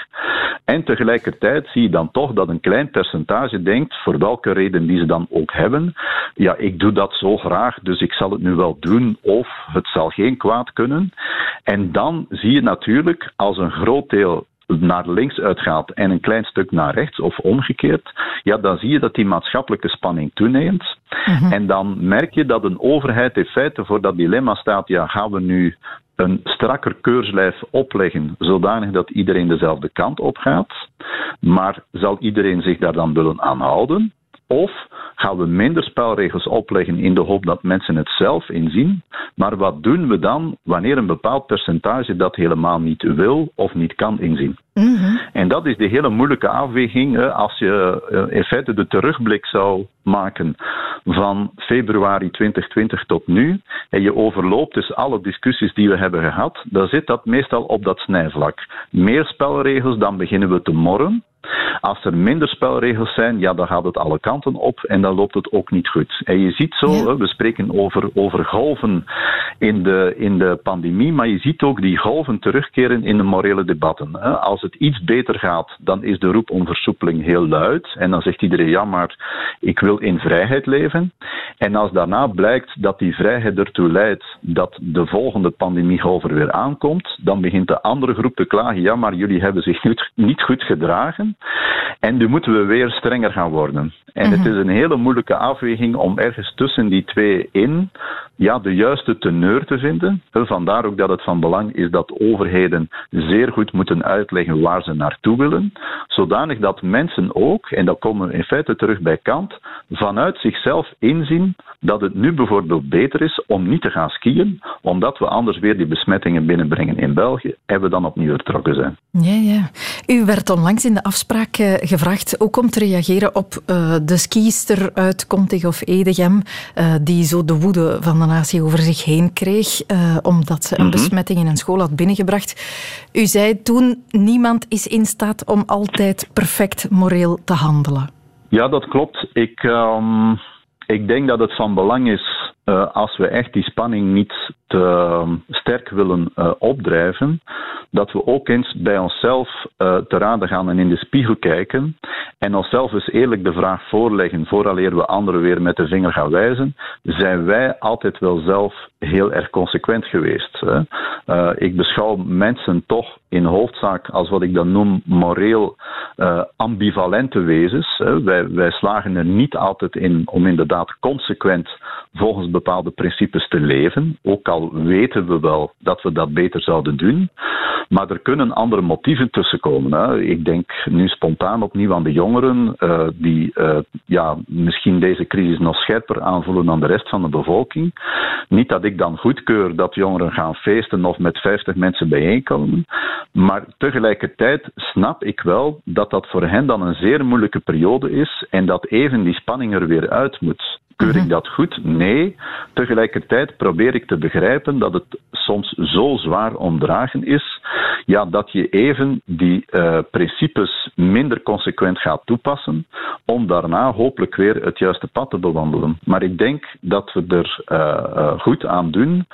En tegelijkertijd zie je dan toch dat een klein percentage denkt, voor welke reden die ze dan ook hebben, ja, ik doe dat zo graag, dus ik zal het nu wel doen, of het zal geen kwaad kunnen. En dan zie je natuurlijk, als een groot deel naar links uitgaat en een klein stuk naar rechts of omgekeerd, ja, dan zie je dat die maatschappelijke spanning toeneemt. En dan merk je dat een overheid in feite voor dat dilemma staat, ja, gaan we nu een strakker keurslijf opleggen, zodanig dat iedereen dezelfde kant op gaat, maar zal iedereen zich daar dan willen aan houden? Of gaan we minder spelregels opleggen in de hoop dat mensen het zelf inzien? Maar wat doen we dan wanneer een bepaald percentage dat helemaal niet wil of niet kan inzien? En dat is de hele moeilijke afweging hè, als je eh, in feite de terugblik zou maken van februari 2020 tot nu en je overloopt dus alle discussies die we hebben gehad, dan zit dat meestal op dat snijvlak. Meer spelregels, dan beginnen we te morren. Als er minder spelregels zijn, ja, dan gaat het alle kanten op en dan loopt het ook niet goed. En je ziet zo, we spreken over, over golven in de, in de pandemie, maar je ziet ook die golven terugkeren in de morele debatten. Als het iets beter gaat, dan is de roep om versoepeling heel luid. En dan zegt iedereen, ja, maar ik wil in vrijheid leven. En als daarna blijkt dat die vrijheid ertoe leidt dat de volgende pandemiegolf er weer aankomt, dan begint de andere groep te klagen, ja, maar jullie hebben zich niet, niet goed gedragen. En nu moeten we weer strenger gaan worden. En het is een hele moeilijke afweging om ergens tussen die twee in ja, de juiste teneur te vinden. Vandaar ook dat het van belang is dat overheden zeer goed moeten uitleggen waar ze naartoe willen, zodanig dat mensen ook, en dat komen we in feite terug bij Kant, vanuit zichzelf inzien dat het nu bijvoorbeeld beter is om niet te gaan skiën, omdat we anders weer die besmettingen binnenbrengen in België en we dan opnieuw vertrokken zijn. Ja, ja. U werd onlangs in de afspraak eh, gevraagd ook om te reageren op eh, de skiester uit Contig of Edegem, eh, die zo de woede van de natie over zich heen kreeg, omdat ze een Mhm. besmetting in een school had binnengebracht. U zei toen, niemand is in staat om altijd perfect moreel te handelen. Ja, dat klopt. Ik, ehm, ik denk dat het van belang is, eh, als we echt die spanning niet te ehm, sterk willen eh, opdrijven, dat we ook eens bij onszelf eh, te raden gaan en in de spiegel kijken en onszelf eens eerlijk de vraag voorleggen, vooraleer we anderen weer met de vinger gaan wijzen, zijn wij altijd wel zelf heel erg consequent geweest. Hè? Ik beschouw mensen toch in hoofdzaak als wat ik dan noem moreel ambivalente wezens. Wij, wij slagen er niet altijd in om inderdaad consequent volgens bepaalde principes te leven, ook al weten we wel dat we dat beter zouden doen. Maar er kunnen andere motieven tussenkomen. Hè. Ik denk nu spontaan opnieuw aan de jongeren, eh, die eh, ja, misschien deze crisis nog scherper aanvoelen dan de rest van de bevolking. Niet dat ik dan goedkeur dat jongeren gaan feesten of met 50 mensen bijeenkomen, maar tegelijkertijd snap ik wel dat dat voor hen dan een zeer moeilijke periode is en dat even die spanning er weer uit moet. Keur ik dat goed? Nee. Tegelijkertijd probeer ik te begrijpen dat het soms zo zwaar omdragen is, ja, dat je even die eh, principes minder consequent gaat toepassen, om daarna hopelijk weer het juiste pad te bewandelen. Maar ik denk dat we er eh, eh, goed aan doen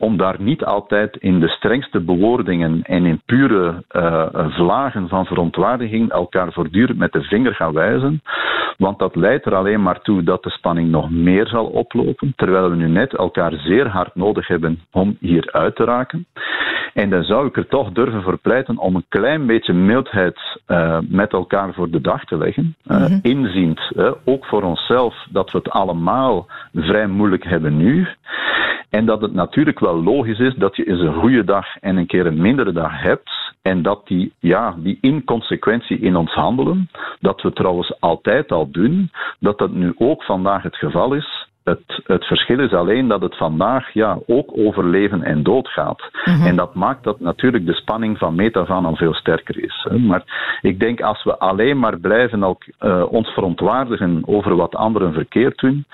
om daar niet altijd in de strengste bewoordingen en in pure eh, vlagen van verontwaardiging elkaar voortdurend met de vinger gaan wijzen. Want dat leidt er alleen maar toe dat de spanning nog meer zal oplopen, terwijl we nu net elkaar zeer hard nodig hebben om hier uit te raken. En dan zou ik er toch durven voor pleiten om een klein beetje mildheid eh, met elkaar voor de dag te leggen. Uh, Inziend, ook voor onszelf, dat we het allemaal vrij moeilijk hebben nu. En dat het natuurlijk wel logisch is dat je eens een goede dag en een keer een mindere dag hebt. En dat die, ja, die inconsequentie in ons handelen, dat we trouwens altijd al doen, dat dat nu ook vandaag het geval is, Het, het verschil is alleen dat het vandaag ja, ook over leven en dood gaat. Mhm. En dat maakt dat natuurlijk de spanning van meet af aan al veel sterker is. hè. Maar ik denk als we alleen maar blijven ook, eh, ons verontwaardigen over wat anderen verkeerd doen,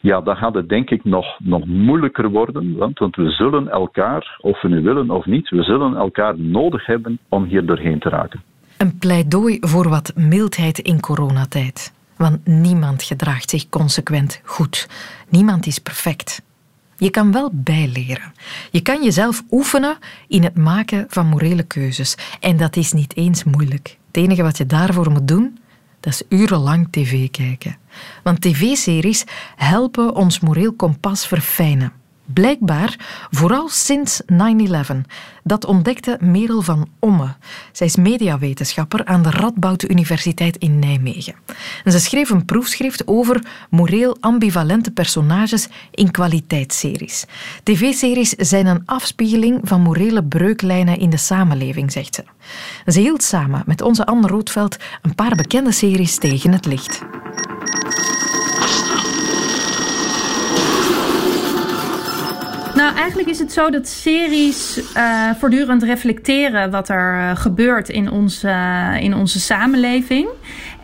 ja, dan gaat het denk ik nog, nog moeilijker worden. Want, want we zullen elkaar, of we nu willen of niet, we zullen elkaar nodig hebben om hier doorheen te raken. Een pleidooi voor wat mildheid in coronatijd. Want niemand gedraagt zich consequent goed. Niemand is perfect. Je kan wel bijleren. Je kan jezelf oefenen in het maken van morele keuzes. En dat is niet eens moeilijk. Het enige wat je daarvoor moet doen, dat is urenlang tv kijken. Want tv-series helpen ons moreel kompas verfijnen. Blijkbaar vooral sinds 9-11. Dat ontdekte Merel van Omme. Zij is mediawetenschapper aan de Radboud Universiteit in Nijmegen. En ze schreef een proefschrift over moreel ambivalente personages in kwaliteitsseries. TV-series zijn een afspiegeling van morele breuklijnen in de samenleving, zegt ze. Ze hield samen met onze Anne Roodveld een paar bekende series tegen het licht. Nou, eigenlijk is het zo dat series eh, voortdurend reflecteren wat er eh, gebeurt in onze, eh, in onze samenleving.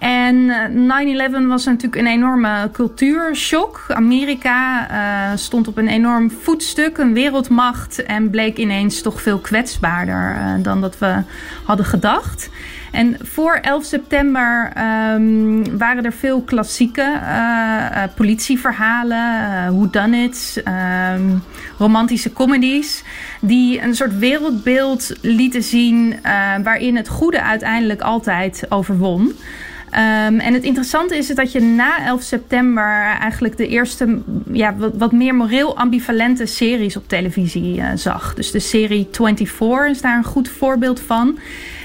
En eh, 9-11 was natuurlijk een enorme cultuurshock. Amerika eh, stond op een enorm voetstuk, een wereldmacht, en bleek ineens toch veel kwetsbaarder eh, dan dat we hadden gedacht. En voor 11 september ehm, waren er veel klassieke eh, eh, politieverhalen, eh Who Done It, ehm, romantische comedies, die een soort wereldbeeld lieten zien eh, waarin het goede uiteindelijk altijd overwon. Ehm, en het interessante is dat je na 11 september eigenlijk de eerste ja, wat, wat meer moreel ambivalente series op televisie eh, zag. Dus de serie 24 is daar een goed voorbeeld van.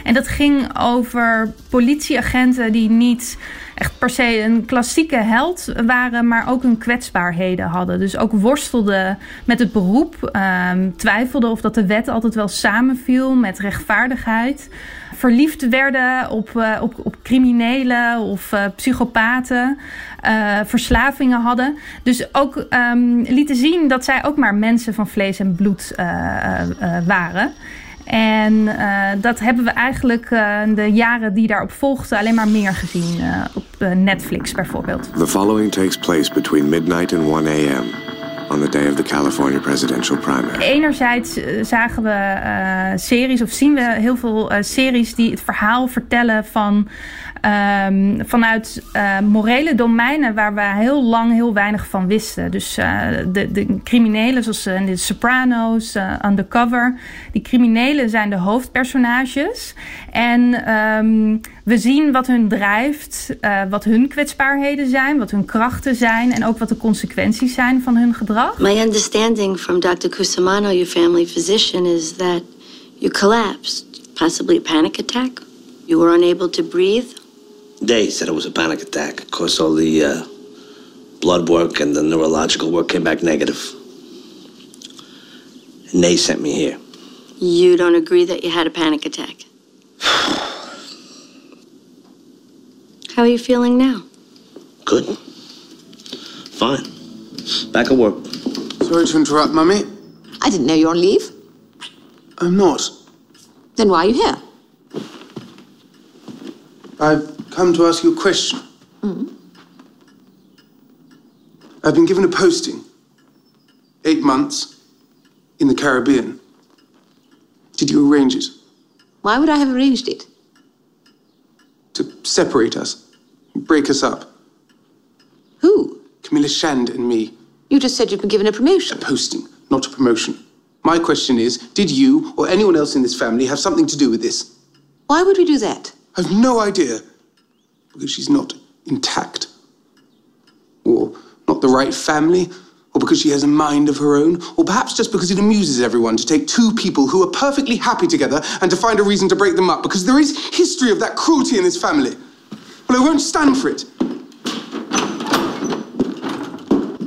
En dat ging over politieagenten die niet echt per se een klassieke held waren, maar ook hun kwetsbaarheden hadden. Dus ook worstelden met het beroep, ehm, twijfelden of dat de wet altijd wel samenviel met rechtvaardigheid. Verliefd werden op, eh, op, op criminelen of eh, psychopaten, eh, verslavingen hadden. Dus ook ehm, lieten zien dat zij ook maar mensen van vlees en bloed waren. En eh, dat hebben we eigenlijk eh, de jaren die daarop volgden alleen maar meer gezien. eh, op Netflix bijvoorbeeld. The following takes place between midnight and 1 a.m. on the day of the California presidential primary. Enerzijds zagen we series of zien we heel veel series die het verhaal vertellen van ehm, vanuit eh, morele domeinen waar we heel lang heel weinig van wisten. Dus eh, de, de criminelen zoals eh, de Sopranos, Undercover, die criminelen zijn de hoofdpersonages. En ehm, we zien wat hun drijft, wat hun kwetsbaarheden zijn, wat hun krachten zijn en ook wat de consequenties zijn van hun gedrag. My understanding from Dr. Cusimano, your family physician, is that you collapsed, possibly a panic attack. You were unable to breathe. They said it was a panic attack. Of course, all the uh, blood work and the neurological work came back negative. And they sent me here. You don't agree that you had a panic attack. How are you feeling now? Good. Fine. Back at work. Sorry to interrupt, Mummy. I didn't know you were on leave. I'm not. Then why are you here? I've come to ask you a question. Mm-hmm. I've been given a posting. Eight months in the Caribbean. Did you arrange it? Why would I have arranged it? To separate us? Break us up? Who? Camilla Shand and me. You just said you've been given a promotion. A posting, not a promotion. My question is Did you or anyone else in this family have something to do with this? Why would we do that? I've no idea. Because she's not intact. Or not the right family. Or because she has a mind of her own. Or perhaps just because it amuses everyone to take two people who are perfectly happy together and to find a reason to break them up. Because there is history of that cruelty in this family. Well, I won't stand for it.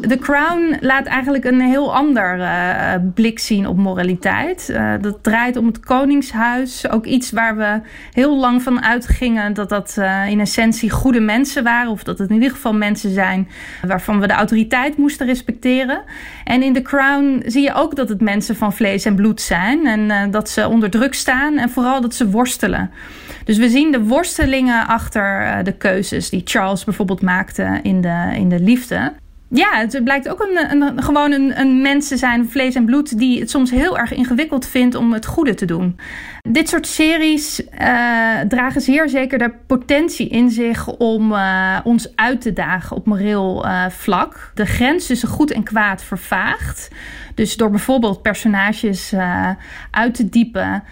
The Crown laat eigenlijk een heel ander uh, blik zien op moraliteit. Uh, dat draait om het Koningshuis. Ook iets waar we heel lang van uitgingen dat dat uh, in essentie goede mensen waren. Of dat het in ieder geval mensen zijn waarvan we de autoriteit moesten respecteren. En in The Crown zie je ook dat het mensen van vlees en bloed zijn. En dat ze onder druk staan en vooral dat ze worstelen. Dus we zien de worstelingen achter de keuzes die Charles bijvoorbeeld maakte in de, in de liefde. Ja, het blijkt ook een, een, gewoon een, een mens te zijn, vlees en bloed, die het soms heel erg ingewikkeld vindt om het goede te doen. Dit soort series uh, dragen zeer zeker de potentie in zich om uh, ons uit te dagen op moreel uh, vlak. De grens tussen goed en kwaad vervaagt. Dus door bijvoorbeeld personages uit te diepen.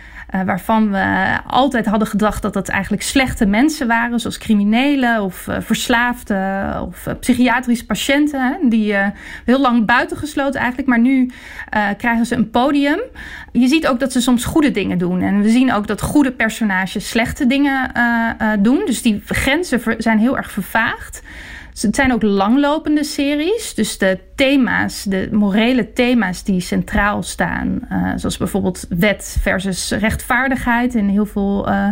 Waarvan we altijd hadden gedacht dat dat eigenlijk slechte mensen waren, zoals criminelen of verslaafden of psychiatrische patiënten, hè, die heel lang buitengesloten eigenlijk, maar nu krijgen ze een podium. Je ziet ook dat ze soms goede dingen doen en we zien ook dat goede personages slechte dingen doen, dus die grenzen zijn heel erg vervaagd. Het zijn ook langlopende series. Dus de thema's, de morele thema's die centraal staan. Uh, zoals bijvoorbeeld wet versus rechtvaardigheid in heel veel uh,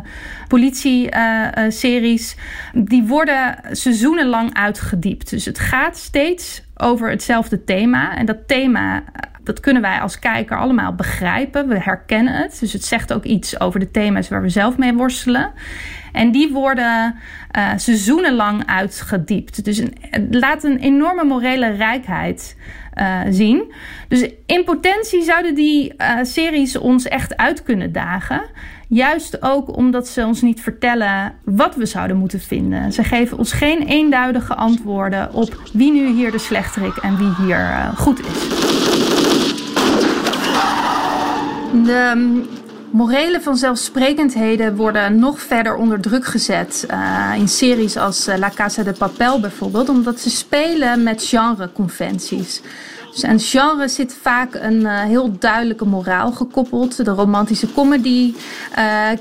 politie-series. Die worden seizoenenlang uitgediept. Dus het gaat steeds over hetzelfde thema. En dat thema dat kunnen wij als kijker allemaal begrijpen. We herkennen het. Dus het zegt ook iets over de thema's waar we zelf mee worstelen. En die worden uh, seizoenenlang uitgediept. Dus een, het laat een enorme morele rijkheid uh, zien. Dus in potentie zouden die uh, series ons echt uit kunnen dagen. Juist ook omdat ze ons niet vertellen wat we zouden moeten vinden. Ze geven ons geen eenduidige antwoorden op wie nu hier de slechterik en wie hier goed is. De morele vanzelfsprekendheden worden nog verder onder druk gezet uh, in series als La Casa de Papel bijvoorbeeld, omdat ze spelen met genreconventies. Dus aan genre zit vaak een uh, heel duidelijke moraal gekoppeld. De romantische comedy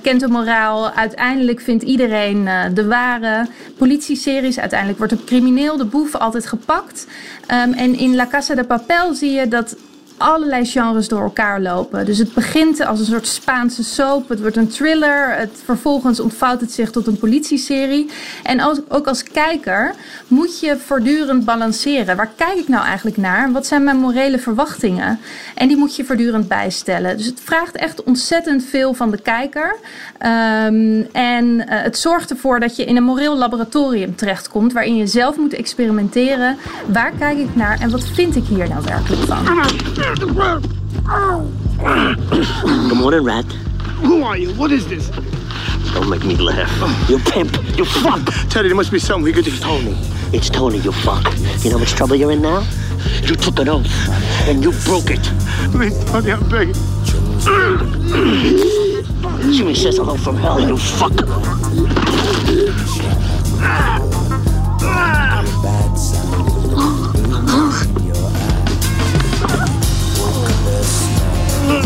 kent de moraal. Uiteindelijk vindt iedereen de ware. Politieseries, uiteindelijk wordt een crimineel, de boef, altijd gepakt. Um, en in La Casa de Papel zie je dat allerlei genres door elkaar lopen. Dus het begint als een soort Spaanse soap. Het wordt een thriller. Het, vervolgens ontvouwt het zich tot een politieserie. En ook als kijker moet je voortdurend balanceren. Waar kijk ik nou eigenlijk naar? Wat zijn mijn morele verwachtingen? En die moet je voortdurend bijstellen. Dus het vraagt echt ontzettend veel van de kijker. Um, en uh, het zorgt ervoor dat je in een moreel laboratorium terechtkomt. Waarin je zelf moet experimenteren. Waar kijk ik naar en wat vind ik hier nou werkelijk van? Good morning, Rat. Who are you? What is this? Don't make me laugh. You pimp. You fuck. Teddy, there must be something we could do. It's Tony. It's Tony, you fuck. You know how much trouble you're in now? You took an oath, and you broke it. Please, Tony, I'm begging. Jimmy says hello from hell, you fuck.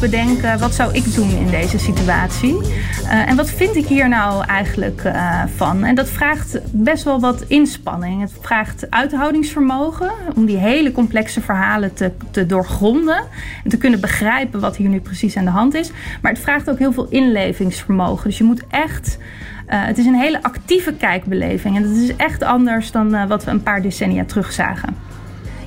bedenken wat zou ik doen in deze situatie. Uh, en wat vind ik hier nou eigenlijk uh, van? En dat vraagt best wel wat inspanning. Het vraagt uithoudingsvermogen om die hele complexe verhalen te, te doorgronden en te kunnen begrijpen wat hier nu precies aan de hand is. Maar het vraagt ook heel veel inlevingsvermogen. Dus je moet echt. Uh, het is een hele actieve kijkbeleving en dat is echt anders dan wat we een paar decennia terug zagen.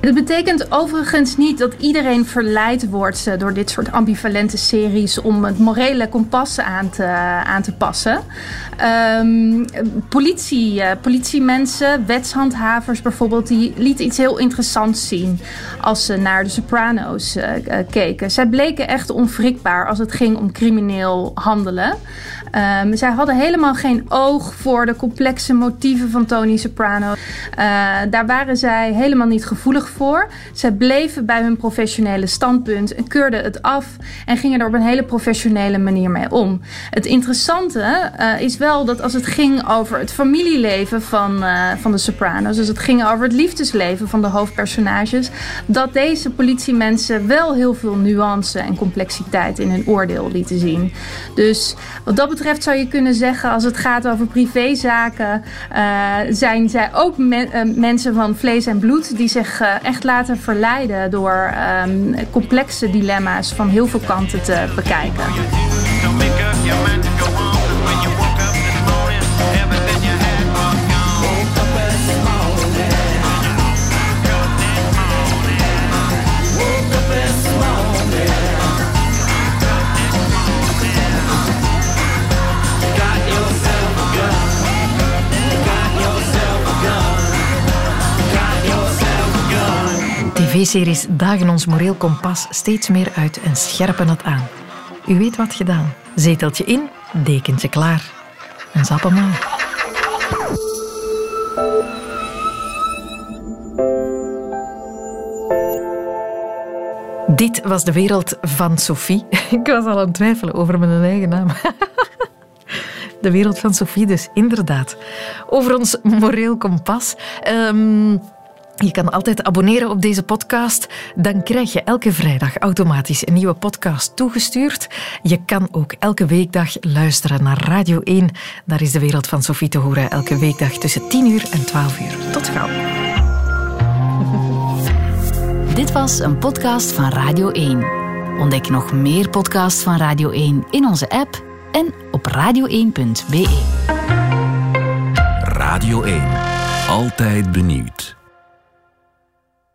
Dat betekent overigens niet dat iedereen verleid wordt eh, door dit soort ambivalente series om het morele kompas aan te, aan te passen. Um, politie, uh, politiemensen, wetshandhavers bijvoorbeeld, die lieten iets heel interessants zien als ze naar de Soprano's uh, keken. Zij bleken echt onwrikbaar als het ging om crimineel handelen. Um, zij hadden helemaal geen oog voor de complexe motieven van Tony Soprano. Uh, daar waren zij helemaal niet gevoelig voor. Zij bleven bij hun professionele standpunt en keurden het af en gingen er op een hele professionele manier mee om. Het interessante uh, is wel dat als het ging over het familieleven van, uh, van de Sopranos, dus het ging over het liefdesleven van de hoofdpersonages, dat deze politiemensen wel heel veel nuance en complexiteit in hun oordeel lieten zien. Dus wat dat betreft zou je kunnen zeggen, als het gaat over privézaken, uh, zijn zij ook me uh, mensen van vlees en bloed die zich uh, echt laten verleiden door um, complexe dilemma's van heel veel kanten te bekijken. TV-series dagen ons moreel kompas steeds meer uit en scherpen het aan. U weet wat gedaan. Zeteltje in, dekentje klaar. En zappemaal. Dit was de wereld van Sophie. Ik was al aan het twijfelen over mijn eigen naam. De wereld van Sophie, dus inderdaad. Over ons moreel kompas. Um, je kan altijd abonneren op deze podcast. Dan krijg je elke vrijdag automatisch een nieuwe podcast toegestuurd. Je kan ook elke weekdag luisteren naar Radio 1. Daar is de wereld van Sophie te horen. Elke weekdag tussen 10 uur en 12 uur. Tot gauw. Dit was een podcast van Radio 1. Ontdek nog meer podcasts van Radio 1 in onze app en op radio1.be. Radio 1. Altijd benieuwd.